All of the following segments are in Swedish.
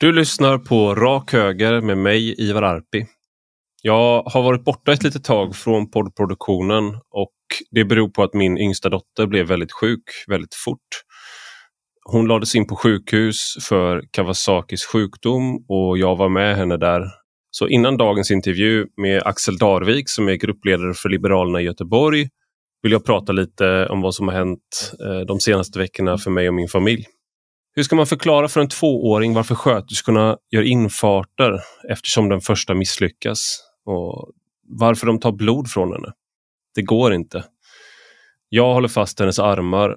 Du lyssnar på Rak Höger med mig, Ivar Arpi. Jag har varit borta ett litet tag från poddproduktionen och det beror på att min yngsta dotter blev väldigt sjuk väldigt fort. Hon lades in på sjukhus för Kawasakis sjukdom och jag var med henne där. Så innan dagens intervju med Axel Darvik som är gruppledare för Liberalerna i Göteborg vill jag prata lite om vad som har hänt eh, de senaste veckorna för mig och min familj. Hur ska man förklara för en tvååring varför sköterskorna gör infarter eftersom den första misslyckas? Och varför de tar blod från henne? Det går inte. Jag håller fast hennes armar.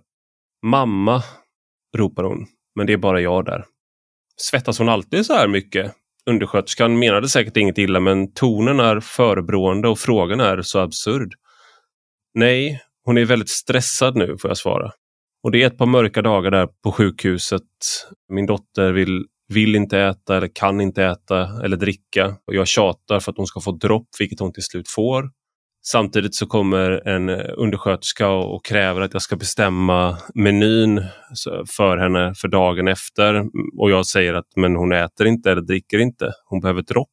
Mamma, ropar hon, men det är bara jag där. Svettas hon alltid så här mycket? Undersköterskan menade säkert inget illa men tonen är förebrående och frågan är så absurd. Nej, hon är väldigt stressad nu får jag svara. Och det är ett par mörka dagar där på sjukhuset. Min dotter vill, vill inte äta eller kan inte äta eller dricka. Och jag tjatar för att hon ska få dropp, vilket hon till slut får. Samtidigt så kommer en eh, undersköterska och kräver att jag ska bestämma menyn för henne för dagen efter. Och jag säger att men hon äter inte eller dricker inte. Hon behöver dropp.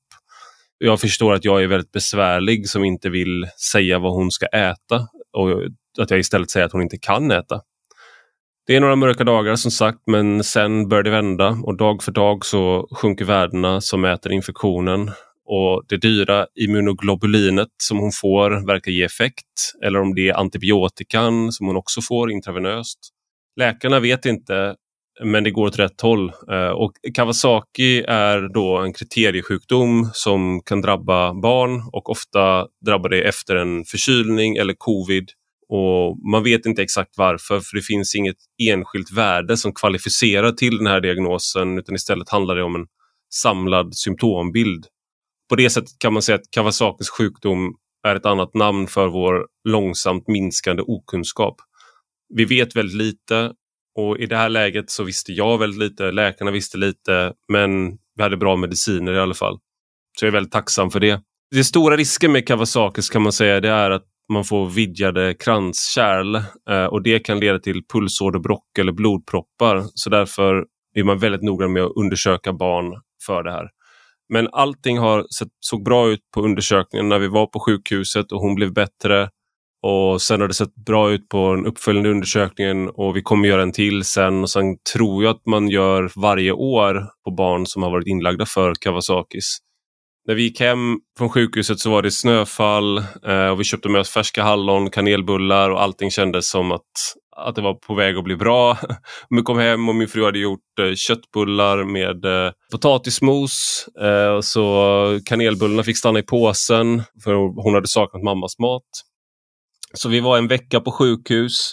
Jag förstår att jag är väldigt besvärlig som inte vill säga vad hon ska äta och att jag istället säger att hon inte kan äta. Det är några mörka dagar som sagt men sen börjar det vända och dag för dag så sjunker värdena som mäter infektionen och det dyra immunoglobulinet som hon får verkar ge effekt eller om det är antibiotikan som hon också får intravenöst. Läkarna vet inte men det går åt rätt håll. Eh, och Kawasaki är då en kriteriesjukdom som kan drabba barn och ofta drabbar det efter en förkylning eller covid och Man vet inte exakt varför för det finns inget enskilt värde som kvalificerar till den här diagnosen utan istället handlar det om en samlad symptombild. På det sättet kan man säga att Kawasakis sjukdom är ett annat namn för vår långsamt minskande okunskap. Vi vet väldigt lite och i det här läget så visste jag väldigt lite, läkarna visste lite men vi hade bra mediciner i alla fall. Så jag är väldigt tacksam för det. Det stora risken med Kawasakis kan man säga det är att man får vidgade kranskärl eh, och det kan leda till pulsåderbråck eller blodproppar. Så därför är man väldigt noga med att undersöka barn för det här. Men allting har sett, såg bra ut på undersökningen när vi var på sjukhuset och hon blev bättre. Och sen har det sett bra ut på den uppföljande undersökningen och vi kommer göra en till sen. Och sen tror jag att man gör varje år på barn som har varit inlagda för Kawasakis när vi gick hem från sjukhuset så var det snöfall eh, och vi köpte med oss färska hallon, kanelbullar och allting kändes som att, att det var på väg att bli bra. Vi kom hem och min fru hade gjort eh, köttbullar med eh, potatismos. Eh, så kanelbullarna fick stanna i påsen för hon hade saknat mammas mat. Så vi var en vecka på sjukhus.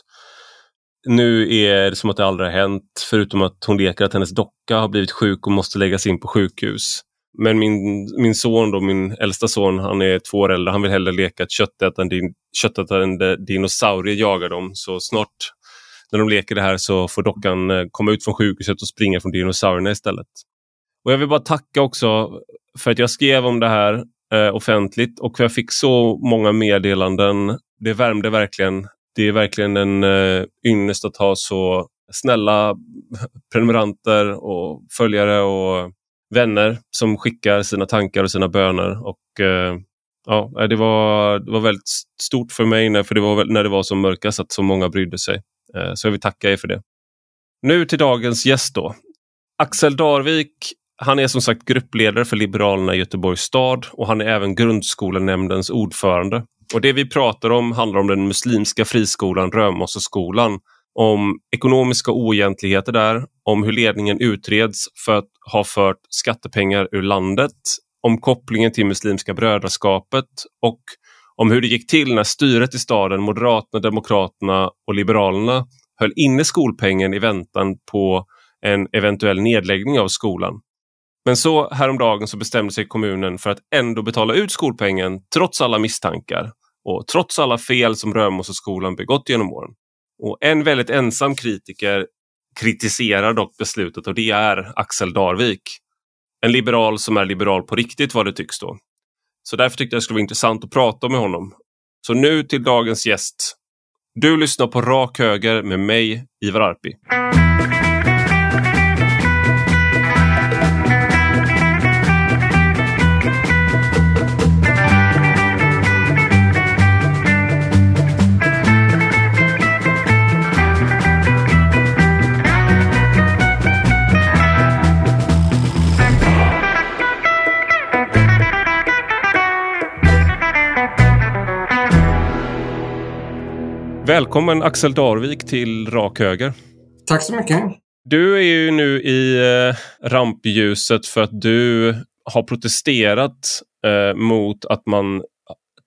Nu är det som att det aldrig har hänt förutom att hon leker att hennes docka har blivit sjuk och måste läggas in på sjukhus. Men min, min son, då, min äldsta son, han är två år äldre, han vill hellre leka att köttätande, köttätande dinosaurier jagar dem. Så snart när de leker det här så får dockan eh, komma ut från sjukhuset och springa från dinosaurierna istället. Och Jag vill bara tacka också för att jag skrev om det här eh, offentligt och jag fick så många meddelanden. Det värmde verkligen. Det är verkligen en eh, ynnest att ha så snälla prenumeranter och följare och vänner som skickar sina tankar och sina böner. Och, eh, ja, eh, det, var, det var väldigt stort för mig när, för det var, när det var som mörkast att så många brydde sig. Eh, så jag vill tacka er för det. Nu till dagens gäst då. Axel Darvik, han är som sagt gruppledare för Liberalerna i Göteborgs stad och han är även grundskolenämndens ordförande. Och Det vi pratar om handlar om den muslimska friskolan Römosseskolan om ekonomiska oegentligheter där, om hur ledningen utreds för att ha fört skattepengar ur landet, om kopplingen till Muslimska brödraskapet och om hur det gick till när styret i staden, Moderaterna, Demokraterna och Liberalerna höll inne skolpengen i väntan på en eventuell nedläggning av skolan. Men så häromdagen så bestämde sig kommunen för att ändå betala ut skolpengen trots alla misstankar och trots alla fel som Römosseskolan begått genom åren. Och en väldigt ensam kritiker kritiserar dock beslutet och det är Axel Darvik. En liberal som är liberal på riktigt vad det tycks då. Så därför tyckte jag det skulle vara intressant att prata med honom. Så nu till dagens gäst. Du lyssnar på Rak Höger med mig, Ivar Arpi. Välkommen Axel Darvik till Rak Höger. Tack så mycket. Du är ju nu i eh, rampljuset för att du har protesterat eh, mot att man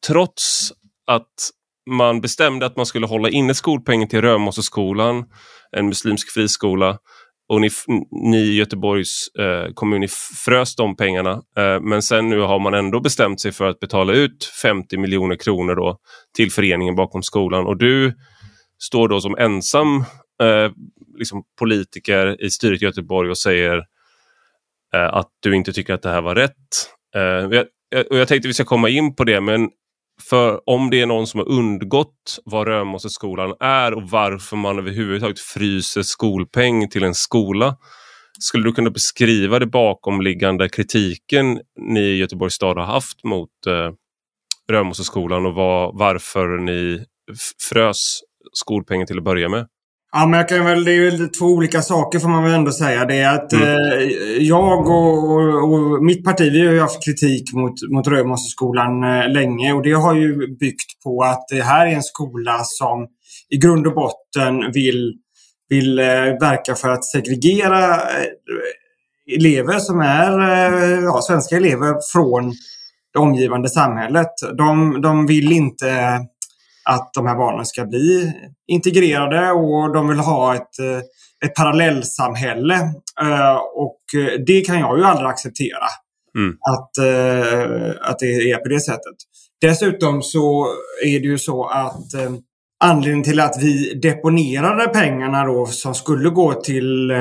trots att man bestämde att man skulle hålla inne skolpengen till Römosseskolan, en muslimsk friskola, och ni, ni i Göteborgs eh, kommun ni frös de pengarna. Eh, men sen nu har man ändå bestämt sig för att betala ut 50 miljoner kronor då till föreningen bakom skolan och du står då som ensam eh, liksom politiker i styret i Göteborg och säger eh, att du inte tycker att det här var rätt. Eh, jag, och jag tänkte vi ska komma in på det men för om det är någon som har undgått vad Römosseskolan är och varför man överhuvudtaget fryser skolpeng till en skola. Skulle du kunna beskriva det bakomliggande kritiken ni i Göteborgs stad har haft mot eh, Römosseskolan och var, varför ni frös skolpengen till att börja med? Ja, men jag kan väl, det är väl två olika saker får man väl ändå säga. Det är att mm. eh, jag och, och, och, mitt parti, vi har ju haft kritik mot, mot Römosseskolan eh, länge och det har ju byggt på att det här är en skola som i grund och botten vill, vill eh, verka för att segregera eh, elever som är eh, ja, svenska elever från det omgivande samhället. De, de vill inte att de här barnen ska bli integrerade och de vill ha ett, eh, ett parallellsamhälle. Eh, och det kan jag ju aldrig acceptera. Mm. Att, eh, att det är på det sättet. Dessutom så är det ju så att anledningen till att vi deponerade pengarna då som skulle gå till,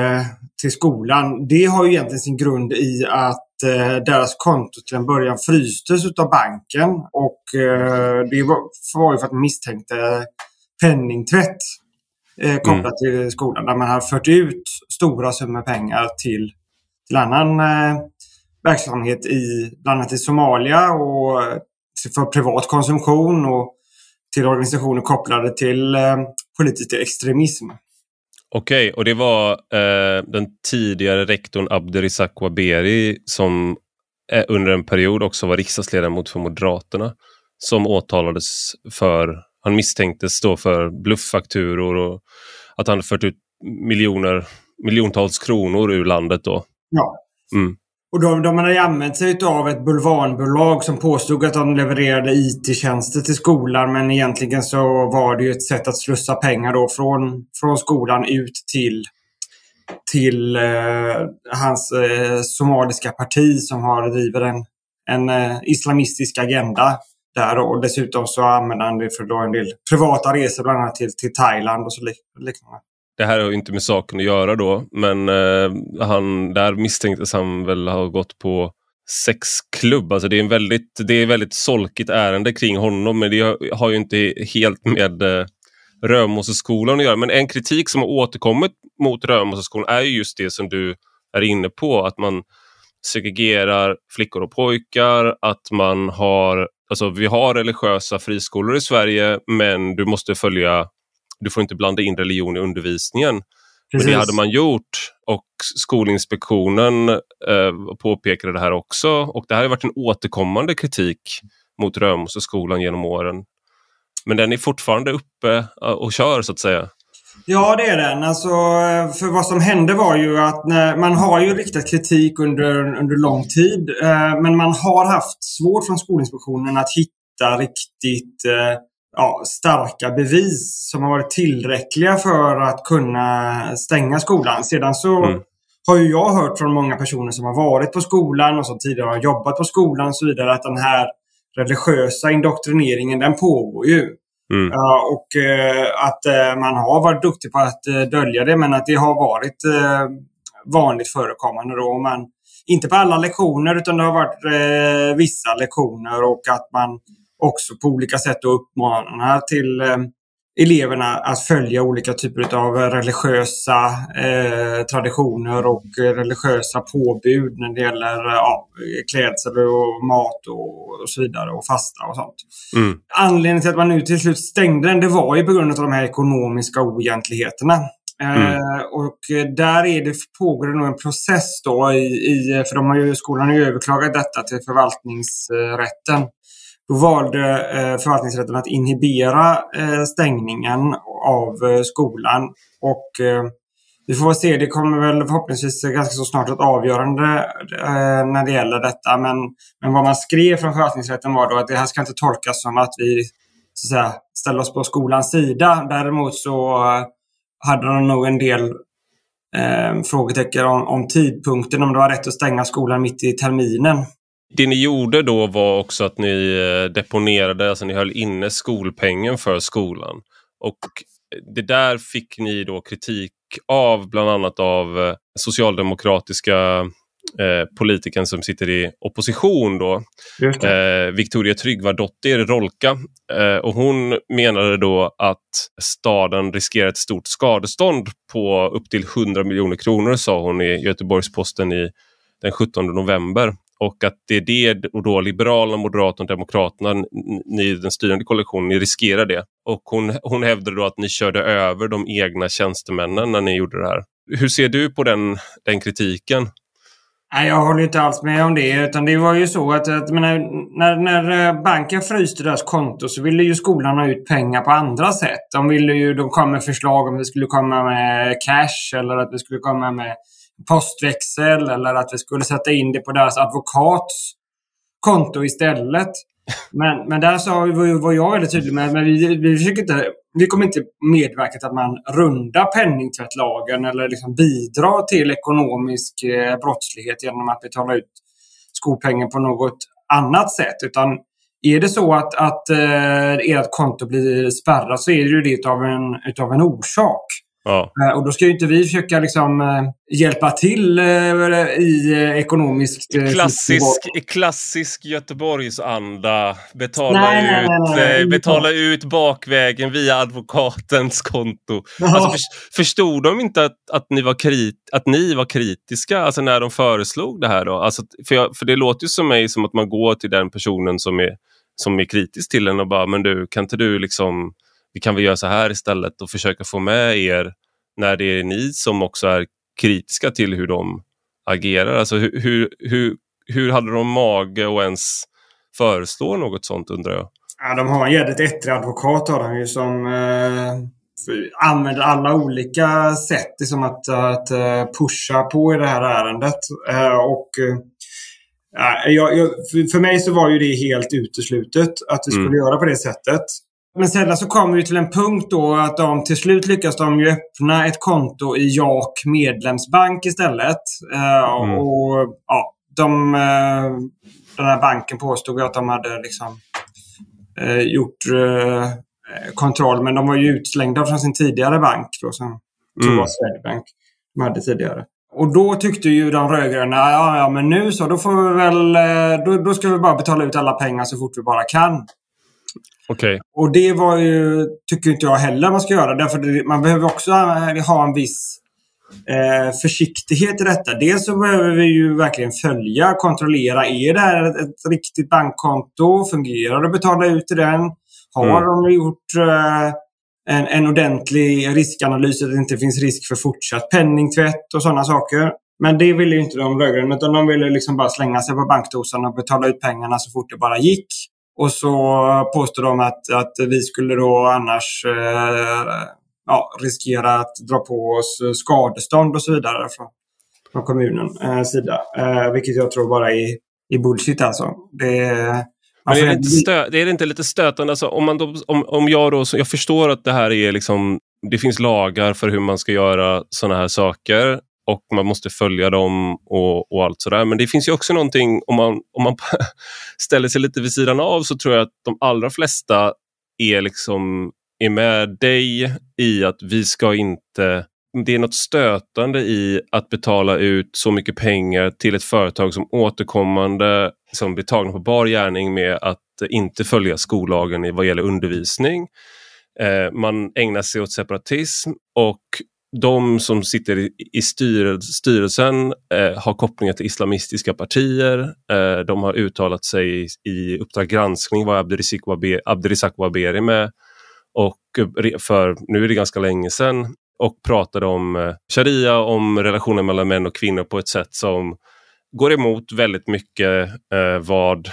till skolan, det har ju egentligen sin grund i att eh, deras konto till en början frystes av banken och eh, det var, ju för att man misstänkte penningtvätt eh, kopplat mm. till skolan där man hade fört ut stora summor pengar till, till annan eh, verksamhet i bland annat i Somalia och för privat konsumtion och till organisationer kopplade till eh, politisk extremism. Okej, och det var eh, den tidigare rektorn Abderizak Waberi som eh, under en period också var riksdagsledamot för Moderaterna som åtalades för, han misstänktes stå för blufffakturor och att han fört ut miljoner, miljontals kronor ur landet då. Ja. Mm. Och de, de hade använt sig av ett bulvanbolag som påstod att de levererade IT-tjänster till skolan men egentligen så var det ju ett sätt att slussa pengar då från, från skolan ut till, till eh, hans eh, somaliska parti som har driver en, en eh, islamistisk agenda där och dessutom så använder han det för då en del privata resor bland annat till, till Thailand och så liknande. Det här har inte med saken att göra då, men eh, han, där misstänktes han väl ha gått på sexklubb. Alltså det är en väldigt, det är väldigt solkigt ärende kring honom, men det har ju inte helt med eh, Römosseskolan att göra. Men en kritik som har återkommit mot Römosseskolan är just det som du är inne på, att man segregerar flickor och pojkar, att man har, alltså vi har religiösa friskolor i Sverige, men du måste följa du får inte blanda in religion i undervisningen. Precis. Men det hade man gjort och Skolinspektionen eh, påpekade det här också och det här har varit en återkommande kritik mot Römosseskolan genom åren. Men den är fortfarande uppe eh, och kör så att säga. Ja, det är den. Alltså, för vad som hände var ju att man har ju riktat kritik under, under lång tid. Eh, men man har haft svårt från Skolinspektionen att hitta riktigt eh, ja, starka bevis som har varit tillräckliga för att kunna stänga skolan. Sedan så mm. har ju jag hört från många personer som har varit på skolan och som tidigare har jobbat på skolan och så vidare att den här religiösa indoktrineringen den pågår ju. Mm. Uh, och uh, att uh, man har varit duktig på att dölja det men att det har varit vanligt förekommande. Då. Man, inte på alla lektioner utan det har varit vissa lektioner och att man också på olika sätt uppmanar till eh, eleverna att följa olika typer av religiösa eh, traditioner och religiösa påbud när det gäller ja, klädsel och mat och, och, så vidare och fasta och sånt. Mm. Anledningen till att man nu till slut stängde den det var ju på grund av de här ekonomiska oegentligheterna. Mm. Eh, och där är det, pågår det nog en process då i, i för de har ju, skolan har ju överklagat detta till förvaltningsrätten då valde eh, förvaltningsrätten att inhibera eh, stängningen av eh, skolan. Och vi får se, det kommer väl förhoppningsvis ganska så snart ett avgörande när det gäller detta. Men, men vad man skrev från förvaltningsrätten var då att det här ska inte tolkas som att vi så att säga, ställer oss på skolans sida. Däremot så hade de nog en del eh, frågetecken om, om tidpunkten, om det var rätt att stänga skolan mitt i terminen. Det ni gjorde då var också att ni eh, deponerade, alltså ni höll inne skolpengen för skolan. Och det där fick ni då kritik av, bland annat av eh, socialdemokratiska eh, politikern som sitter i opposition då, eh, Victoria Tryggvadottir Rolka. Eh, och hon menade då att staden riskerar ett stort skadestånd på upp till 100 miljoner kronor sa hon i Göteborgs-Posten i den 17 november och att det är det och då Liberalerna, Moderaterna och Demokraterna, ni den styrande koalitionen, ni riskerar det. Och hon, hon hävdade då att ni körde över de egna tjänstemännen när ni gjorde det här. Hur ser du på den, den kritiken? Nej, jag håller inte alls med om det. Utan det var ju så att, att menar, när, när eh, banken fryste deras konto så ville ju skolan ha ut pengar på andra sätt. De ville ju, de kom med förslag om att vi skulle komma med cash eller att vi skulle komma med postväxel eller att vi skulle sätta in det på deras advokats konto istället. Men, men där sa, var jag väldigt tydlig med att vi, vi, försöker inte, vi kommer inte medverka till att man rundar penningtvättlagen eller liksom bidra till ekonomisk eh, brottslighet genom att betala ut skolpengen på något annat sätt. Utan är det så att, att eh, ert konto blir spärrat så är det ju det av en, utav en orsak. Ja. Eh, och då ska ju inte vi försöka liksom, eh, hjälpa till eh, i ekonomiskt... I klassisk, i klassisk Göteborgsanda. Betala, nej, ut, nej, nej, betala ut bakvägen via advokatens konto. Ja. Alltså, för, förstod de inte att, att, ni var krit, att ni var kritiska alltså, när de föreslog det här? Då? Alltså, för, jag, för det låter ju som mig som att man går till den personen som är, som är kritisk till en och bara, men du, kan inte du liksom vi kan väl göra så här istället och försöka få med er när det är ni som också är kritiska till hur de agerar. Alltså hur, hur, hur, hur hade de mage att ens föreslå något sånt undrar jag? Ja, de har en jävligt ettrig advokat har de ju som eh, använder alla olika sätt liksom att, att uh, pusha på i det här ärendet. Uh, och uh, jag, jag, för, för mig så var ju det helt uteslutet att vi skulle mm. göra på det sättet. Men sedan så kommer vi till en punkt då att de till slut lyckas de ju öppna ett konto i JAK medlemsbank istället. Uh, mm. Och ja, de, uh, Den här banken påstod att de hade liksom uh, gjort kontroll. Men de var ju utslängda från sin tidigare bank då som mm. var Swedbank. De hade tidigare. Och då tyckte ju de rödgröna, ja, ja men nu så, då får vi väl, då, då ska vi bara betala ut alla pengar så fort vi bara kan. Okay. Och det var ju, tycker inte jag heller man ska göra. Därför man behöver också ha en viss eh, försiktighet i detta. Dels så behöver vi ju verkligen följa, kontrollera. Är det här ett, ett riktigt bankkonto? Fungerar det att betala ut till den? Har mm. de gjort eh, en, en ordentlig riskanalys att det inte finns risk för fortsatt penningtvätt och sådana saker? Men det ville ju inte de rödgröna utan de ville liksom bara slänga sig på bankdosan och betala ut pengarna så fort det bara gick. Och så påstår de att, att vi skulle då annars eh, ja, riskera att dra på oss skadestånd och så vidare från, från kommunens eh, sida. Eh, vilket jag tror bara är, är bullshit alltså. Det, men är det, inte stö är det inte lite stötande? Alltså, om, man då, om, om jag då, jag förstår att det här är liksom, det finns lagar för hur man ska göra sådana här saker och man måste följa dem och, och allt sådär. Men det finns ju också någonting, om man, om man ställer sig lite vid sidan av så tror jag att de allra flesta är liksom är med dig i att vi ska inte det är något stötande i att betala ut så mycket pengar till ett företag som återkommande som blir tagna på bar gärning med att inte följa skollagen vad gäller undervisning. Eh, man ägnar sig åt separatism och de som sitter i styrelsen eh, har kopplingar till islamistiska partier. Eh, de har uttalat sig i Uppdrag granskning var Abdirizak Waberi med och eh, för, nu är det ganska länge sedan och pratade om eh, sharia, om relationen mellan män och kvinnor på ett sätt som går emot väldigt mycket eh, vad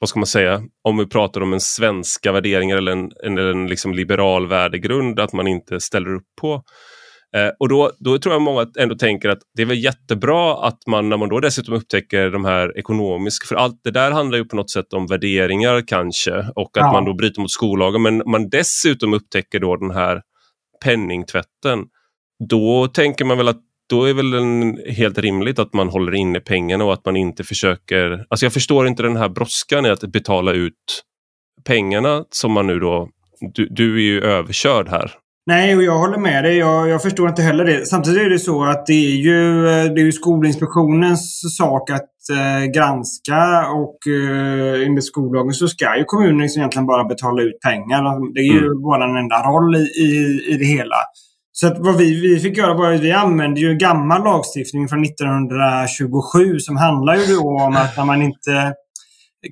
vad ska man säga, om vi pratar om en svenska värderingar eller en, en, en liksom liberal värdegrund, att man inte ställer upp på. Eh, och då, då tror jag många ändå tänker att det är väl jättebra att man när man då dessutom upptäcker de här ekonomiska, för allt det där handlar ju på något sätt om värderingar kanske och att ja. man då bryter mot skollagen, men man dessutom upptäcker då den här penningtvätten. Då tänker man väl att då är väl en, helt rimligt att man håller inne pengarna och att man inte försöker... Alltså jag förstår inte den här brådskan i att betala ut pengarna som man nu då... Du, du är ju överkörd här. Nej, och jag håller med dig. Jag, jag, förstår inte heller det. Samtidigt är det så att det är ju, det är ju Skolinspektionens sak att eh, granska och eh, enligt skollagen så ska ju kommunen liksom egentligen bara betala ut pengar. Det är ju mm. en enda roll i, i, i det hela. Så att vad vi, vi fick göra var att vi använde ju gammal lagstiftning från 1927 som handlar ju då om att när man inte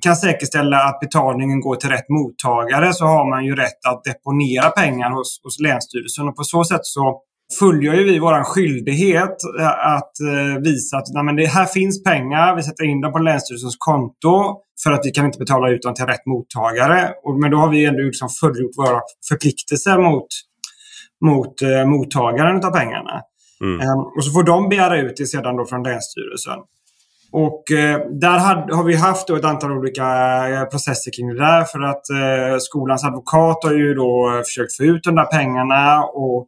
kan säkerställa att betalningen går till rätt mottagare så har man ju rätt att deponera pengar hos, hos Länsstyrelsen. Och på så sätt så fullgör ju vi vår skyldighet eh, att eh, visa att nej, men det här finns pengar, vi sätter in dem på Länsstyrelsens konto för att vi kan inte betala ut dem till rätt mottagare. Och, men då har vi ändå liksom fullgjort våra förpliktelser mot mot eh, mottagaren av pengarna. Mm. Eh, och så får de begära ut det sedan då från Länsstyrelsen. Och eh, där had, har vi haft ett antal olika eh, processer kring det där för att eh, skolans advokat har ju då försökt få ut de där pengarna och,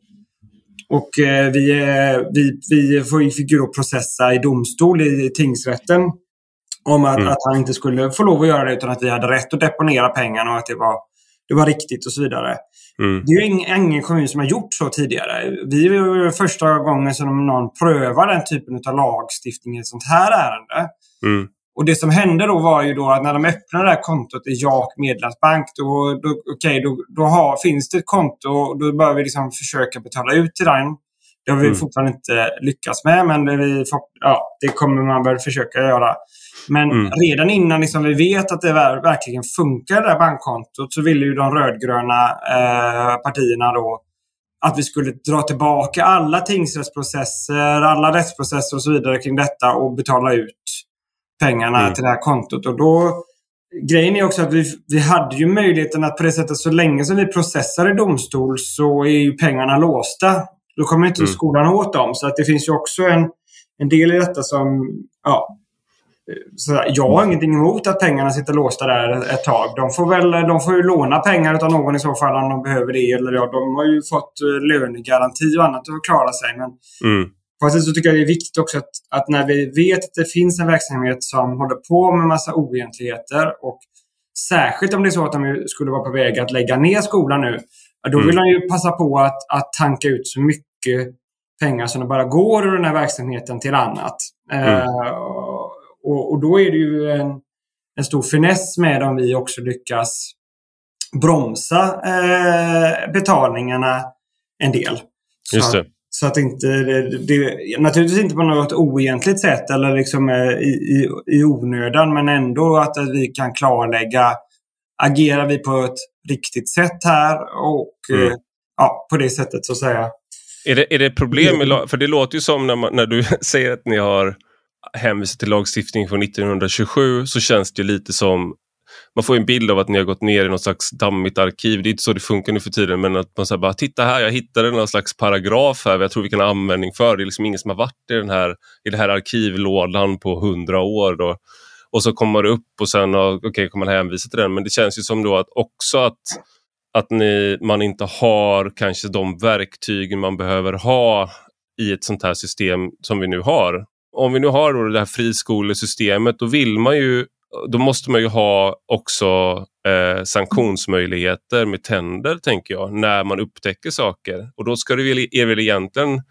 och eh, vi, vi, vi fick ju då processa i domstol i, i tingsrätten om att, mm. att han inte skulle få lov att göra det utan att vi hade rätt att deponera pengarna och att det var, det var riktigt och så vidare. Mm. Det är ju ingen, ingen, kommun som har gjort så tidigare. Vi är första gången som någon prövar den typen av lagstiftning i ett sånt här ärende. Mm. Och det som hände då var ju då att när de öppnade det här kontot i Jak Medlemsbank, då, då, okay, då, då har, finns det ett konto och då bör vi liksom försöka betala ut till den. Det har vi mm. fortfarande inte lyckats med, men det, vi, ja, det kommer man väl försöka göra. Men mm. redan innan liksom vi vet att det verkligen funkar, det där bankkontot, så ville ju de rödgröna eh, partierna då att vi skulle dra tillbaka alla tingsrättsprocesser, alla rättsprocesser och så vidare kring detta och betala ut pengarna mm. till det här kontot. Och då, grejen är också att vi, vi hade ju möjligheten att på det sättet, så länge som vi processar i domstol så är ju pengarna låsta. Då kommer inte mm. skolan åt dem. Så att det finns ju också en, en del i detta som ja, så jag har ingenting emot att pengarna sitter låsta där ett tag. De får, väl, de får ju låna pengar av någon i så fall om de behöver det. Eller ja, de har ju fått eh, lönegaranti och annat att klara sig. Men mm. På så tycker jag det är viktigt också att, att, när vi vet att det finns en verksamhet som håller på med massa oegentligheter och särskilt om det är så att de skulle vara på väg att lägga ner skolan nu. Då vill mm. de ju passa på att, att tanka ut så mycket pengar som det bara går ur den här verksamheten till annat. Mm. Uh, och, och då är det ju en, en stor finess med om vi också lyckas bromsa eh, betalningarna en del. Just det. Så att inte, det, det, naturligtvis inte på något oegentligt sätt eller liksom eh, i, i, i onödan men ändå att vi kan klarlägga agerar vi på ett riktigt sätt här och mm. eh, ja, på det sättet så att säga. Är det, är det problem med, för det låter ju som när, man, när du säger att ni har hänvisar till lagstiftning från 1927 så känns det lite som man får en bild av att ni har gått ner i något slags dammigt arkiv. Det är inte så det funkar nu för tiden men att man säger bara titta här, jag hittade någon slags paragraf här jag tror vi kan ha användning för. Det är liksom ingen som har varit i den här, i den här arkivlådan på hundra år. Då. Och så kommer det upp och sen okay, kommer man hänvisa till den. Men det känns ju som då att också att, att ni, man inte har kanske de verktygen man behöver ha i ett sånt här system som vi nu har om vi nu har då det här friskolesystemet då vill man ju då måste man ju ha också eh, sanktionsmöjligheter med tänder, tänker jag, när man upptäcker saker. Och då ska det väl, är väl egentligen,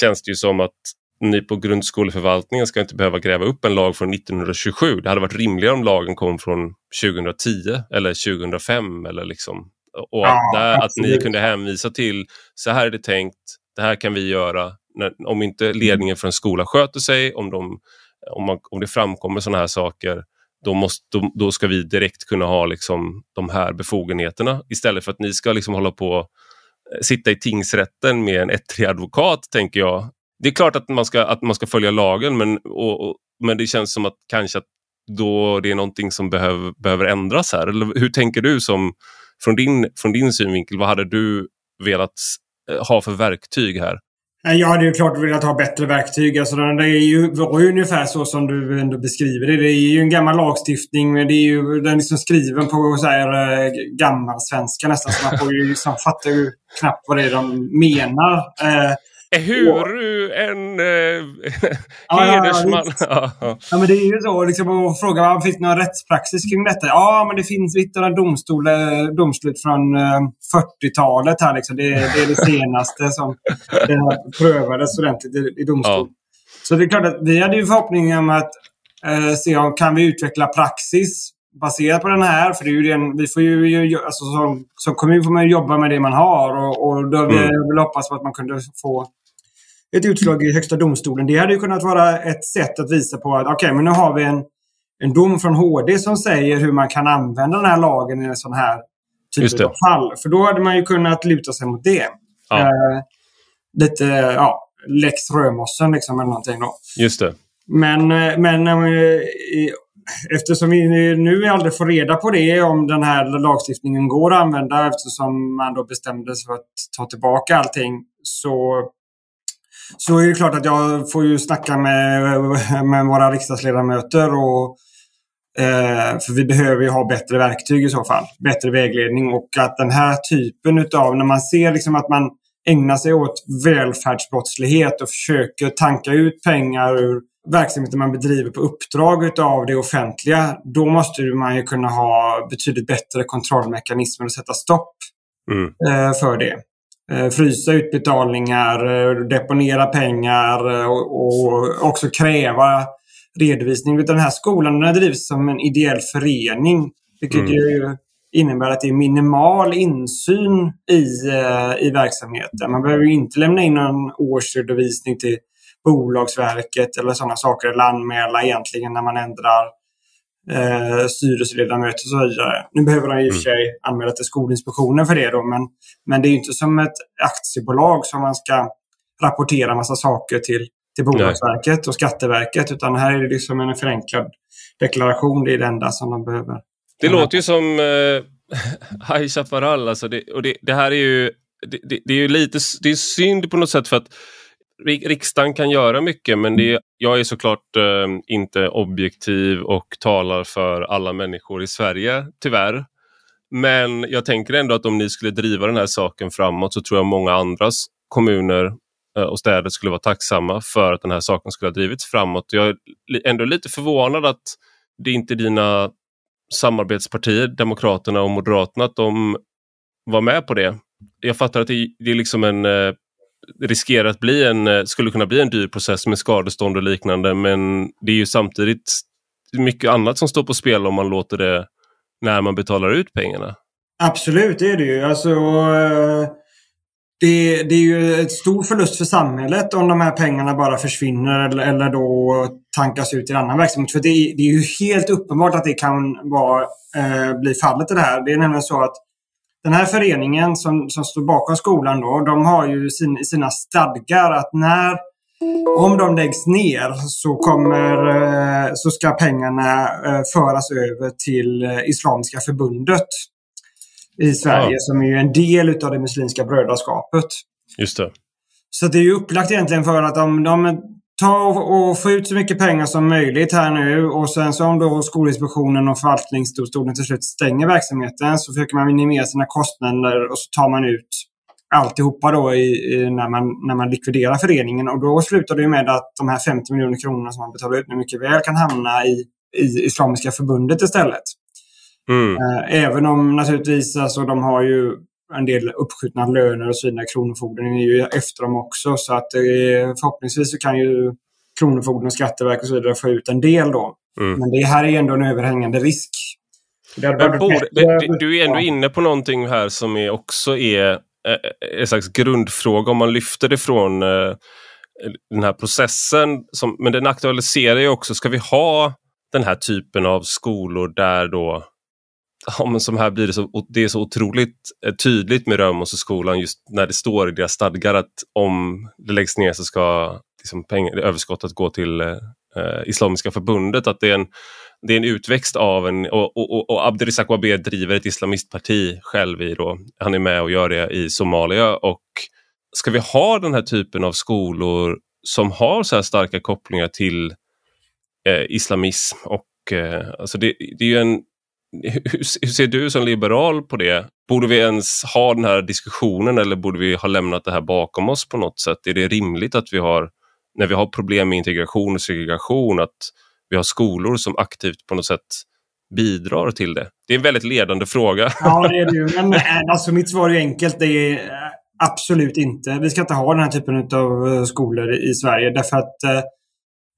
känns det ju som att ni på grundskoleförvaltningen ska inte behöva gräva upp en lag från 1927. Det hade varit rimligare om lagen kom från 2010 eller 2005 eller liksom. Och att, där, att ni kunde hänvisa till, så här är det tänkt, det här kan vi göra, när, om inte ledningen för en skola sköter sig, om, de, om, man, om det framkommer sådana här saker, då, måste, då, då, ska vi direkt kunna ha liksom, de här befogenheterna istället för att ni ska liksom hålla på eh, sitta i tingsrätten med en ettrig advokat, tänker jag. Det är klart att man ska, att man ska följa lagen, men, och, och, men det känns som att kanske att då det är någonting som behöv, behöver ändras här? Eller hur tänker du som från din, från din synvinkel? Vad hade du velat eh, ha för verktyg här? Jag hade ju klart velat ha bättre verktyg. Alltså, det är ju, var ju ungefär så som du ändå beskriver det. Det är ju en gammal lagstiftning. Men det är ju, den är liksom skriven på så här, eh, gammal svenska nästan. Så man får ju, liksom, fattar ju knappt vad det är de menar. Eh, hur du en eh, hedersman... Ja, ja, ja, men det är ju så. Liksom, och fråga om det finns någon rättspraxis kring detta. Ja, men det finns några domstol, eh, domslut från eh, 40-talet här. Liksom. Det, det, är det senaste som det prövades ordentligt i, i domstol. Ja. Så det är klart att vi hade ju förhoppningen om att eh, se om kan vi utveckla praxis baserat på den här. För det är ju den, vi får ju, alltså som, som kommun får man jobba med det man har. Och, och då mm. vill hoppas på att man kunde få ett utslag i Högsta domstolen. Det hade ju kunnat vara ett sätt att visa på att okej, okay, men nu har vi en, en dom från HD som säger hur man kan använda den här lagen i en sån här typ av fall. För då hade man ju kunnat luta sig mot det. Ja. Eh, lite, ja, lex Römossen liksom eller någonting då. Just det. Men, eh, men eh, eftersom vi nu aldrig får reda på det om den här lagstiftningen går att använda eftersom man då bestämde sig för att ta tillbaka allting så så är det klart att jag får ju snacka med, med våra riksdagsledamöter. Och, eh, för vi behöver ju ha bättre verktyg i så fall. Bättre vägledning. Och att den här typen utav, när man ser liksom att man ägnar sig åt välfärdsbrottslighet och försöker tanka ut pengar ur verksamheter man bedriver på uppdrag av det offentliga. Då måste man ju kunna ha betydligt bättre kontrollmekanismer och sätta stopp mm. Eh, för det. Eh, frysa utbetalningar, eh, deponera pengar eh, och, också kräva redovisning. Den här skolan den drivs som en ideell förening. Vilket mm. ju innebär att det är minimal insyn i, i verksamheten. Man behöver inte lämna in någon årsredovisning till Bolagsverket eller sådana saker eller anmäla egentligen när man ändrar eh, styrelseledamöter och så vidare. Nu behöver han i och för mm. sig anmäla till Skolinspektionen för det då, men, men det är inte som ett aktiebolag som man ska rapportera massa saker till, till Bolagsverket Nej. och Skatteverket, utan här är det liksom en förenklad deklaration. Det är det enda som de behöver. Det låter ju som eh, High Chaparral, alltså det, och det, det, här är ju det, det, det, är ju lite det är synd på något sätt för att riksdagen kan göra mycket men det, jag är såklart eh, inte objektiv och talar för alla människor i Sverige, tyvärr. Men jag tänker ändå att om ni skulle driva den här saken framåt så tror jag många andra kommuner eh, och städer skulle vara tacksamma för att den här saken skulle ha drivits framåt. Jag är ändå lite förvånad att det inte är dina samarbetspartier, Demokraterna och Moderaterna, att de var med på det. Jag fattar att det, det är liksom en eh, riskerar att bli en, eh, skulle kunna bli en dyr process med skadestånd och liknande men det är ju samtidigt mycket annat som står på spel om man låter det när man betalar ut pengarna. Absolut, det är det ju. Alltså, eh, det, det är ju ett stor förlust för samhället om de här pengarna bara försvinner eller, eller då tankas ut i annan verksamhet. För det, det är ju helt uppenbart att det kan vara, eh, bli fallet i det här. Det är nämligen så att den här föreningen som, som står bakom skolan då, de har ju sin, sina stadgar att när om de läggs ner så, kommer, eh, så ska pengarna eh, föras över till eh, Islamiska förbundet i Sverige ja. som är en del av det muslimska brödraskapet. Just det. Så det är ju upplagt egentligen för att om de ta och få ut så mycket pengar som möjligt här nu och sen så om då Skolinspektionen och förvaltningsdomstolen till slut stänger verksamheten så försöker man minimera sina kostnader och så tar man ut alltihopa då i, i, när, man, när man likviderar föreningen och då slutar det med att de här 50 miljoner kronorna som man betalar ut nu mycket väl kan hamna i, i Islamiska förbundet istället. Mm. Eh, även om naturligtvis alltså de har ju en del uppskjutna löner och så vidare. Kronofogden är ju efter dem också. Så att förhoppningsvis så kan ju Kronofogden och Skatteverket och så vidare få ut en del då. Mm. Men det här är ändå en överhängande risk. Borde, det, du är ändå inne på någonting här som är också är eh, en slags grundfråga om man lyfter det från eh, den här processen. Som, men den aktualiserar ju också, ska vi ha den här typen av skolor där då ja, men som här blir det så, det är så otroligt eh, tydligt med Römosseskolan just när det står i deras stadgar att om det läggs ner så ska liksom pengar, överskottet gå till eh, eh, Islamiska förbundet. Att det är en, det är en utväxt av en, och, och, och Abdirizak Wabe driver ett islamistparti själv i då, han är med och gör det i Somalia och ska vi ha den här typen av skolor som har så här starka kopplingar till eh, islamism och eh, alltså det, det är ju en hur, hur, ser du som liberal på det? Borde vi ens ha den här diskussionen eller borde vi ha lämnat det här bakom oss på något sätt? Är det rimligt att vi har, när vi har problem med integration och segregation, att vi har skolor som aktivt på något sätt bidrar till det? Det är en väldigt ledande fråga. Ja, det är det ju. Men eh, alltså, mitt svar är enkelt. Det är eh, absolut inte. Vi ska inte ha den här typen av eh, skolor i Sverige därför att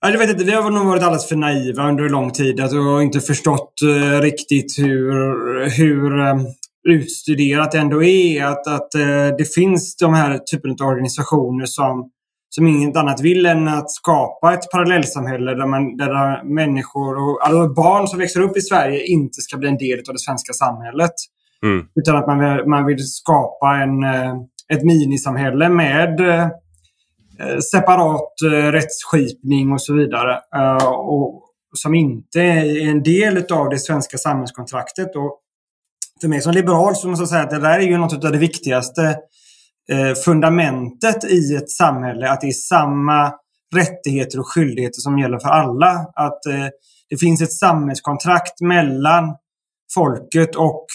jag vet inte, vi har nog varit alldeles för naiva under lång tid och inte förstått uh, riktigt hur, hur um, utstuderat det ändå är. Att, att uh, det finns de här typen av organisationer som, som inget annat vill än att skapa ett parallellsamhälle där, man, där människor och alla barn som växer upp i Sverige inte ska bli en del av det svenska samhället. Mm. Utan att man man vill skapa en, ett minisamhälle med Eh, Eh, separat eh, rättsskipning och så vidare. Eh, och som inte är en del av det svenska samhällskontraktet. Och för mig som liberal så måste jag säga att det där är ju något av det viktigaste fundamentet i ett samhälle. Att det är samma rättigheter och skyldigheter som gäller för alla. Att det finns ett samhällskontrakt mellan folket och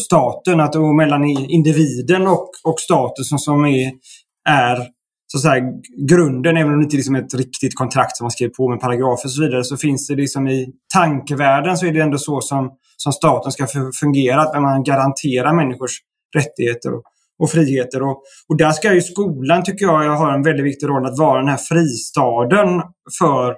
staten. Att, och mellan individen och, och staten som, som är, är så, så här, grunden, även om det inte liksom är ett riktigt kontrakt som man skriver på med paragrafer och så vidare, så finns det liksom i tankevärlden så är det ändå så som, som staten ska fungera, att man garanterar människors rättigheter och, och friheter. Och, och där ska ju skolan, tycker jag, ha en väldigt viktig roll att vara den här fristaden för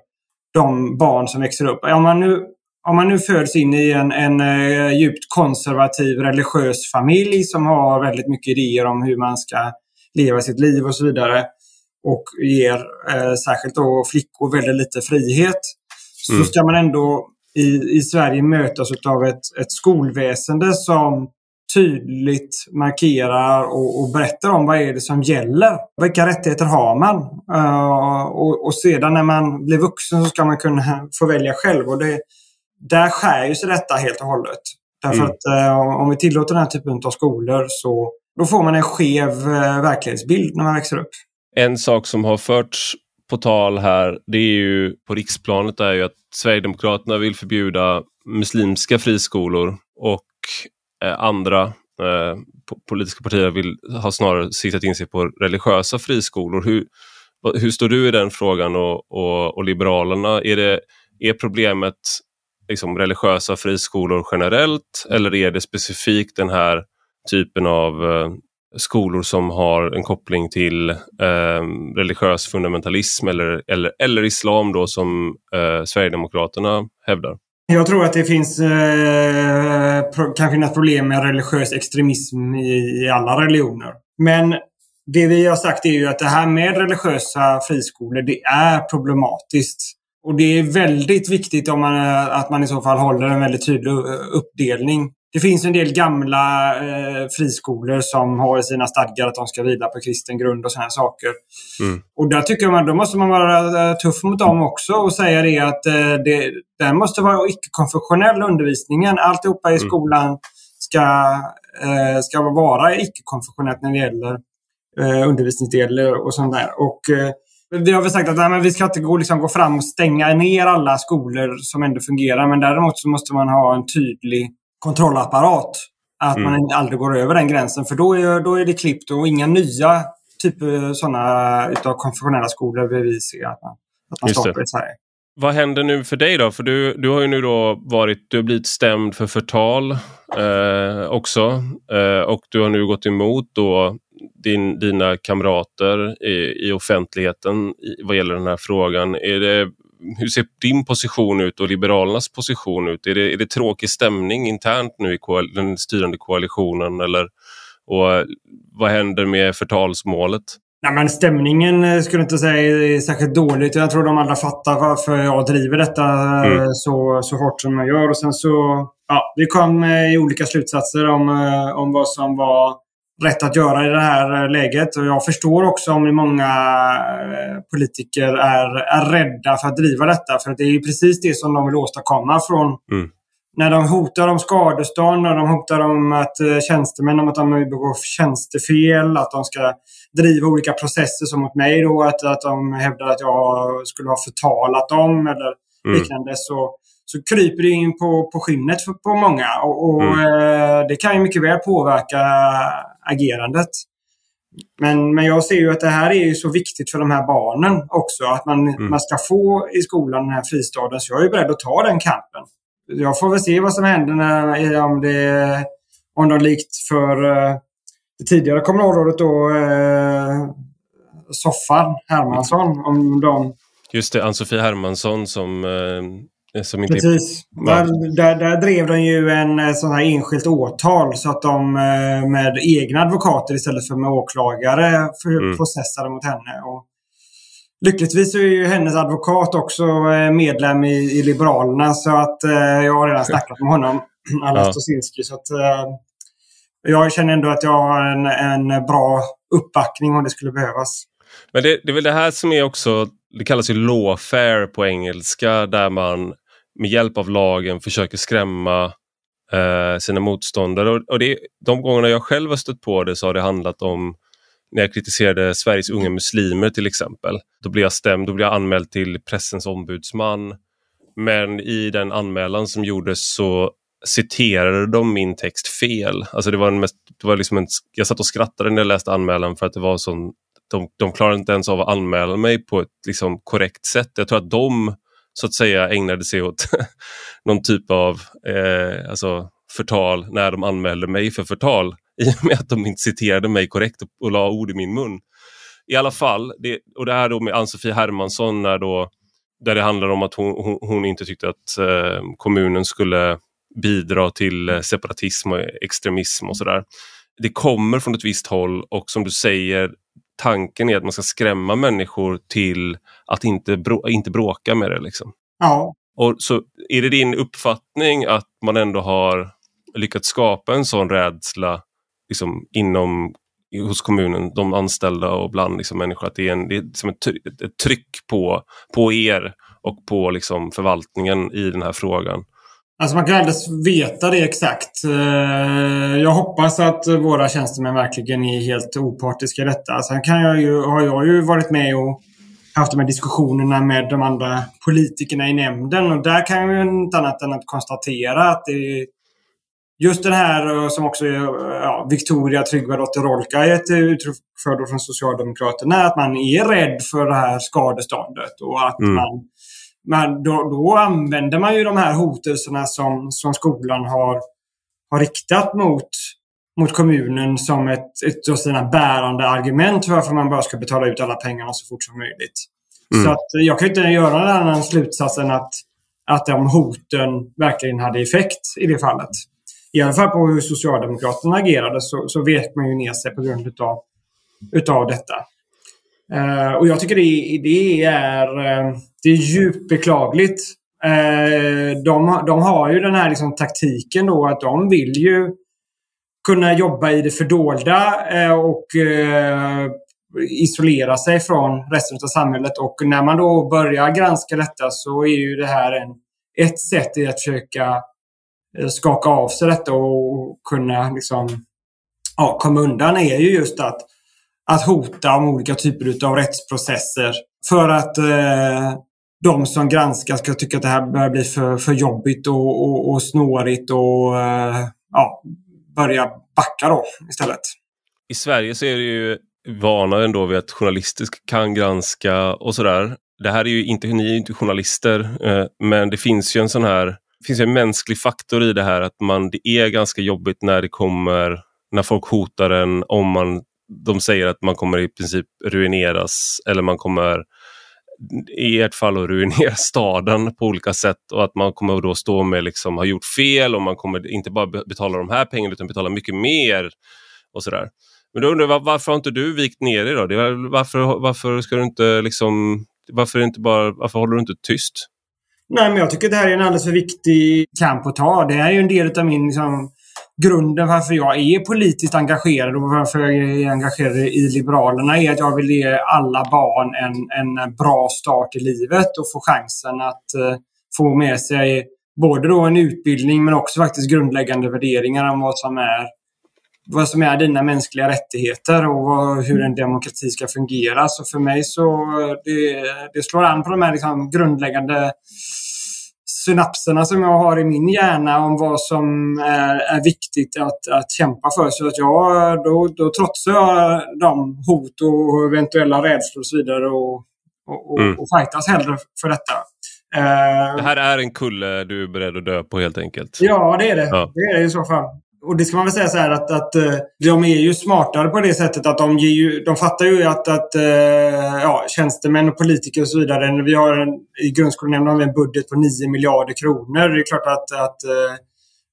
de barn som växer upp. Om man nu, om man nu föds in i en, en uh, djupt konservativ religiös familj som har väldigt mycket idéer om hur man ska leva sitt liv och så vidare och ger eh, särskilt då flickor väldigt lite frihet. Mm. Så ska man ändå i, i Sverige mötas av ett, ett skolväsende som tydligt markerar och, och, berättar om vad är det som gäller. Vilka rättigheter har man? Uh, och, och, sedan när man blir vuxen så ska man kunna få välja själv. Och det, där skär ju sig detta helt och hållet. Därför mm. att uh, om vi tillåter den här typen av skolor så då får man en skev uh, verklighetsbild när man växer upp. En sak som har förts på tal här, det är ju på riksplanet är ju att Sverigedemokraterna vill förbjuda muslimska friskolor och eh, andra eh, politiska partier vill ha snarare siktat in sig på religiösa friskolor. Hur, hur står du i den frågan och, och, och Liberalerna? Är, det, är problemet liksom, religiösa friskolor generellt eller är det specifikt den här typen av eh, skolor som har en koppling till eh, religiös fundamentalism eller, eller, eller islam då som eh, Sverigedemokraterna hävdar? Jag tror att det finns, eh, kan finnas problem med religiös extremism i, i alla religioner. Men det vi har sagt är ju att det här med religiösa friskolor, det är problematiskt. Och det är väldigt viktigt om man, eh, att man i så fall håller en väldigt tydlig eh, uppdelning. Det finns en del gamla eh, friskolor som har i sina stadgar att de ska vila på kristen grund och sådana saker. Mm. Och där tycker man, då måste man vara eh, tuff mot dem också och säga det att eh, det, den måste vara icke-konfessionell undervisningen. Alltihopa i mm. skolan ska, eh, ska vara icke-konfessionellt när det gäller eh, undervisningsdel och sånt där. Och, eh, vi har väl sagt att nej, vi ska inte gå, liksom, gå fram och stänga ner alla skolor som ändå fungerar. Men däremot så måste man ha en tydlig kontrollapparat. Att mm. man aldrig går över den gränsen. För då är, då är det klippt och inga nya typer sådana utav konfessionella skolor vill vi se att man, att man startar i Sverige. Vad händer nu för dig då? För du, du har ju nu då varit, du har blivit stämd för förtal eh, också. Eh, och du har nu gått emot då din, dina kamrater i, i offentligheten i, vad gäller den här frågan. Är det, hur ser din position ut och Liberalernas position ut? Är det, är det tråkig stämning internt nu i den styrande koalitionen? Eller, och vad händer med förtalsmålet? Nej, men stämningen eh, skulle jag inte säga är särskilt dåligt. Jag tror de alla fattar varför jag driver detta eh, mm. så, så hårt som jag gör. Och sen så, ja, vi kom i olika slutsatser om, eh, om vad som var rätt att göra i det här läget. Och jag förstår också om många eh, politiker är, är rädda för att driva detta. För det är precis det som de vill åstadkomma från mm. När de hotar om skadestånd, när de hotar om att eh, tjänstemän om att de begår tjänstefel, att de ska driva olika processer som mot mig då, att, att de hävdar att jag skulle ha förtalat dem eller mm. liknande. Så, så kryper det in på, på skinnet för, på många. Och, och mm. eh, det kan ju mycket väl påverka agerandet. Men, men jag ser ju att det här är ju så viktigt för de här barnen också. Att man, mm. man ska få i skolan den här fristaden. Så jag är beredd att ta den kampen. Jag får väl se vad som händer när, om, det, om de likt för uh, det tidigare kommunalrådet då, uh, Soffan Hermansson. Om de... Just det, Ann-Sofie Hermansson som uh som inte Precis. Där, där, där, drev de ju en eh, sån här enskilt åtal så att de eh, med egna advokater istället för med åklagare mm. processade mot henne. Och lyckligtvis är ju hennes advokat också eh, medlem i, i Liberalerna så att jag har redan snackat med honom, Allan ja. Stosinski. Så att, jag känner ändå att jag har en, en bra uppbackning om det skulle behövas. Men det, det är väl det här som är också, det kallas ju lawfare på engelska, där man med hjälp av lagen försöker skrämma eh, sina motståndare. Och, och det, de gångerna jag själv har stött på det så har det handlat om när jag kritiserade Sveriges unga muslimer till exempel. Då blev jag stämd, då blev jag anmäld till pressens ombudsman. Men i den anmälan som gjordes så citerade de min text fel. Alltså det var en mest, det var liksom en, jag satt och skrattade när jag läste anmälan för att det var sån, de, de klarade inte ens av att anmäla mig på ett liksom, korrekt sätt. Jag tror att de så att säga ägnade sig åt någon typ av eh, alltså förtal när de anmälde mig för förtal i och med att de inte citerade mig korrekt och, och la ord i min mun. I alla fall, det, och det här då med Ann-Sofie Hermansson när då, där det handlar om att hon, hon, hon inte tyckte att eh, kommunen skulle bidra till eh, separatism och extremism och sådär. Det kommer från ett visst håll och som du säger, tanken är att man ska skrämma människor till att inte, brå inte bråka med det. Liksom. Ja. Och så Är det din uppfattning att man ändå har lyckats skapa en sån rädsla liksom, inom hos kommunen, de anställda och bland liksom, människor, att det är, en, det är som ett, ett tryck på, på er och på liksom, förvaltningen i den här frågan? Alltså man kan aldrig veta det exakt. Eh, jag hoppas att våra tjänstemän verkligen är helt opartiska i detta. Sen kan jag ju, har jag ju varit med och haft de här diskussionerna med de andra politikerna i nämnden och där kan jag ju inte annat än att konstatera att det just den här som också ja, Victoria Tryggvadotter Rolka gett uttryck för från Socialdemokraterna, att man är rädd för det här skadeståndet och att mm. man men då, då använder man ju de här hotelserna som, som skolan har, har riktat mot, mot kommunen som ett, ett av sina bärande argument för varför man bara ska betala ut alla pengarna så fort som möjligt. Mm. Så att jag kan inte göra en annan slutsats än att, att de hoten verkligen hade effekt i det fallet. I alla fall på hur Socialdemokraterna agerade så, så vek man ju ner sig på grund utav, utav detta. Uh, och jag tycker det, det är, uh, det är djupt beklagligt. Uh, de, de har ju den här liksom taktiken då att de vill ju kunna jobba i det fördolda och isolera sig från resten av samhället. Och när man då börjar granska detta så är ju det här en, ett sätt i att försöka skaka av sig detta och kunna liksom, ja, komma undan är ju just att att hota om olika typer av rättsprocesser för att eh, de som granskar ska tycka att det här börjar bli för, för jobbigt och, och, och snårigt och eh, ja, börja backa då istället. I Sverige så är det ju vana ändå vid att journalister kan granska och sådär. Det här är ju inte, ni är ju inte journalister, eh, men det finns ju en sån här det finns en mänsklig faktor i det här att man, det är ganska jobbigt när det kommer när folk hotar en om man de säger att man kommer i princip ruineras eller man kommer i ert fall att ruinera staden på olika sätt och att man kommer då stå med liksom ha gjort fel och man kommer inte bara betala de här pengarna utan betala mycket mer och sådär. Men då undrar jag varför har inte du vikt ner dig då? Varför, varför ska du inte liksom varför, inte bara, varför håller du inte tyst? Nej, men jag tycker det här är en alldeles för viktig kamp att ta. Det är ju en del av min liksom, grunden varför jag är politiskt engagerad och varför jag är engagerad i Liberalerna är att jag vill ge alla barn en, en bra start i livet och få chansen att eh, få med sig både då en utbildning men också faktiskt grundläggande värderingar om vad som är vad som är dina mänskliga rättigheter och vad, hur en demokrati ska fungera. Så för mig så eh, det, det slår an på de här liksom grundläggande synapserna som jag har i min hjärna om vad som är, är viktigt att, att kämpa för. Så att jag, då, då trotsar jag de hot och eventuella rädslor och så vidare och, och, mm. och fightas hellre för detta. Det här är en kulle du är beredd att dö på helt enkelt? Ja, det är det. Ja. Det är det i så fall och det ska man väl säga så här att, att eh, de är ju smartare på det sättet att de, ger ju, de fattar ju att, att eh, ja, tjänstemän och politiker och så vidare. Vi har en, I grundskolenämnden har vi en budget på 9 miljarder kronor. Det är klart att, att eh,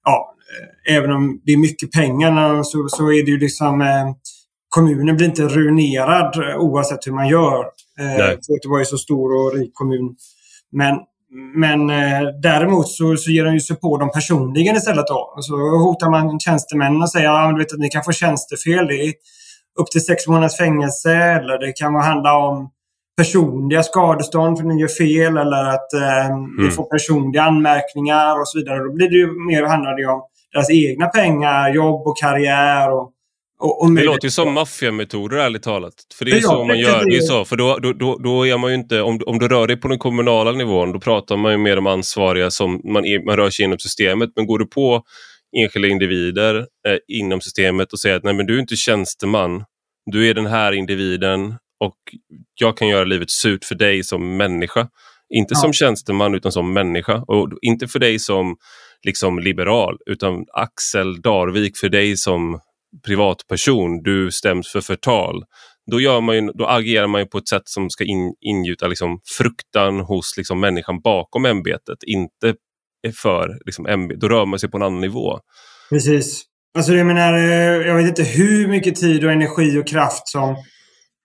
ja, även om det är mycket pengar så, så är det ju liksom kommunen blir inte ruinerad oavsett hur man gör. Nej. Göteborg är så stor och rik kommun. Men men eh, däremot så, så ger de ju sig på dem personligen istället. Då. Så hotar man tjänstemän och säger att ja, ni kan få tjänstefel. Det är upp till sex månaders fängelse eller det kan handla om personliga skadestånd för att ni gör fel eller att eh, mm. ni får personliga anmärkningar och så vidare. Då blir det ju mer handlar det om deras egna pengar, jobb och karriär och och, och det låter ju som maffiametoder ärligt talat. För det är ja, så man gör. Det är så, för då, då, då, då är man ju inte, om, om du rör dig på den kommunala nivån, då pratar man ju med de ansvariga som man, är, man rör sig inom systemet. Men går du på enskilda individer eh, inom systemet och säger att nej men du är inte tjänsteman, du är den här individen och jag kan göra livet surt för dig som människa. Inte ja. som tjänsteman utan som människa och inte för dig som liksom liberal utan Axel Darvik för dig som privatperson, du stäms för förtal. Då, gör man ju, då agerar man på ett sätt som ska in, ingjuta liksom fruktan hos liksom människan bakom ämbetet, inte för liksom, ämbetet. Då rör man sig på en annan nivå. Precis. Alltså jag menar, eh, jag vet inte hur mycket tid och energi och kraft som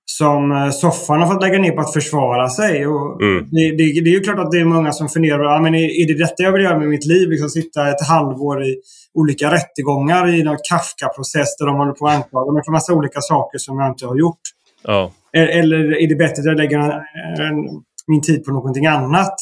som eh, soffan har fått lägga ner på att försvara sig. Och mm. det, det, det, är ju klart att det är många som funderar, ja, men är, är det detta jag vill göra med mitt liv? Liksom sitta ett halvår i olika rättegångar i någon Kafka-process där de håller på att anklaga mig för massa olika saker som jag inte har gjort. Ja. Eller är det bättre att jag lägger en, en, min tid på någonting annat?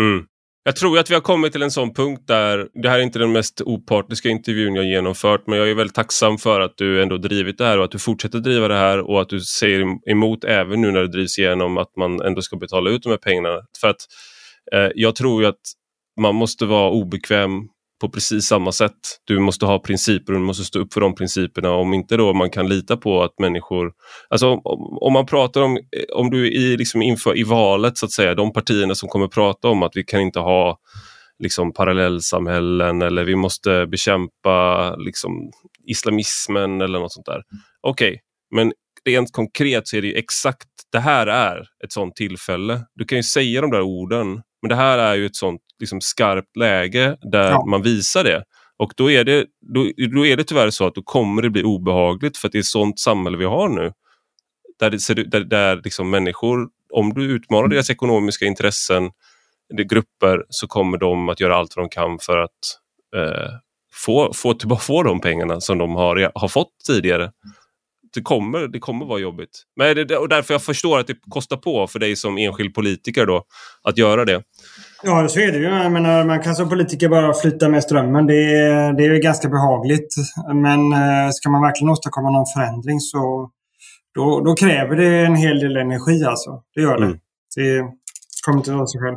Mm. Jag tror att vi har kommit till en sån punkt där, det här är inte den mest opartiska intervjun jag genomfört, men jag är väldigt tacksam för att du ändå drivit det här och att du fortsätter driva det här och att du säger emot även nu när det drivs igenom att man ändå ska betala ut de här pengarna. För att eh, jag tror ju att man måste vara obekväm på precis samma sätt. Du måste ha principer och du måste stå upp för de principerna. Om inte då man kan lita på att människor... Alltså om, om man pratar om, eh, om du i, liksom inför, i valet så att säga, de partierna som kommer prata om att vi kan inte ha liksom parallellsamhällen eller vi måste bekämpa liksom islamismen eller något sånt där. Okej, okay, men rent konkret så är det exakt det här är ett sånt tillfälle. Du kan ju säga de där orden men det här är ju ett sånt liksom, skarpt läge där ja. man visar det. Och då är det, då, då, är det tyvärr så att då kommer det bli obehagligt för att det är ett sånt samhälle vi har nu. Där, det, där, där liksom människor, om du utmanar deras ekonomiska intressen, de grupper, så kommer de att göra allt vad de kan för att eh, få, få, få de pengarna som de har, har fått tidigare det kommer, det kommer vara jobbigt. Men det, och därför jag förstår att det kostar på för dig som enskild politiker då att göra det. Ja, så är det ju. Jag menar, man kan som politiker bara flyta med strömmen. Det, det är ju ganska behagligt. Men eh, ska man verkligen åstadkomma någon förändring så då, då kräver det en hel del energi alltså. Det gör det. Mm. Det kommer inte av sig själv.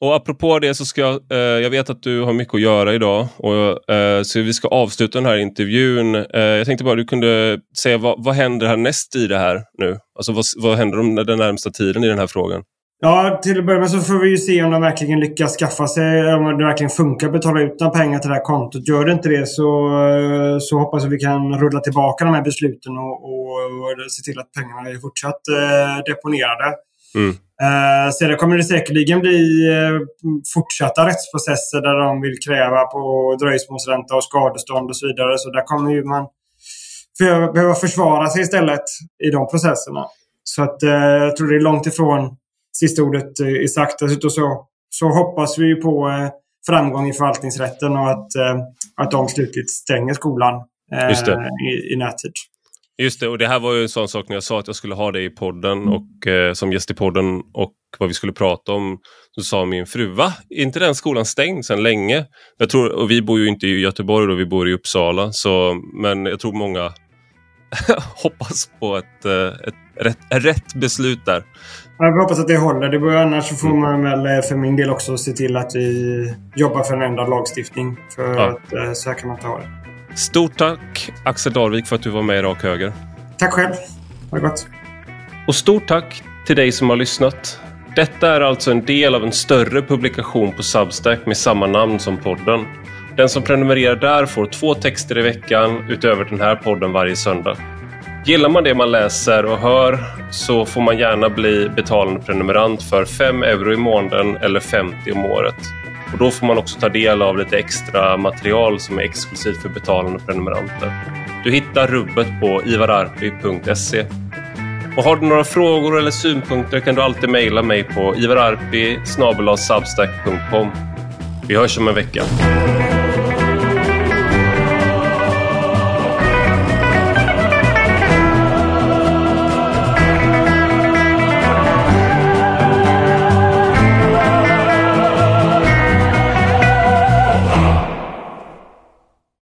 Och apropå det så ska jag, eh, jag vet att du har mycket att göra idag och, eh, så vi ska avsluta den här intervjun. Eh, jag tänkte bara du kunde säga vad, vad händer härnäst i det här nu? Alltså vad, vad händer om den närmsta tiden i den här frågan? Ja, till att börja med så får vi ju se om de verkligen lyckas skaffa sig, om det verkligen funkar att betala ut några pengar till det här kontot. Gör det inte det så, eh, så hoppas vi kan rulla tillbaka de här besluten och, och, och se till att pengarna är fortsatt eh, deponerade. Mm. Eh, sedan kommer det säkerligen bli eh, fortsatta rättsprocesser där de vill kräva på dröjsmålsränta och skadestånd och så vidare. Så där kommer ju man behöva försvara sig istället i de processerna. Så att eh, jag tror det är långt ifrån sista ordet är sagt. Dessutom så, så hoppas vi på framgång i förvaltningsrätten och att, att de slutligt stänger skolan i, i närtid. Just det, och det här var ju en sån sak när jag sa att jag skulle ha dig i podden mm. och eh, som gäst i podden och vad vi skulle prata om. Så sa min fru, va? Är inte den skolan stängd sedan länge? Jag tror, och vi bor ju inte i Göteborg då, vi bor i Uppsala. Så, men jag tror många hoppas på ett, eh, ett, rätt, rätt beslut där. Jag hoppas att det håller. Det bör, annars får mm. man väl eh, för min del också se till att vi jobbar för en ändrad lagstiftning. För ja. att eh, så här kan man inte ha det. Stort tack Axel Darvik för att du var med i Rak Höger. Tack själv. Ha det gott. Och stort tack till dig som har lyssnat. Detta är alltså en del av en större publikation på Substack med samma namn som podden. Den som prenumererar där får två texter i veckan utöver den här podden varje söndag. Gillar man det man läser och hör så får man gärna bli betalande prenumerant för 5 euro i månaden eller 50 om året. Och Då får man också ta del av lite extra material som är exklusivt för betalande prenumeranter. Du hittar rubbet på ivararpi.se. Och har du några frågor eller synpunkter kan du alltid mejla mig på ivararpi Vi hörs om en vecka.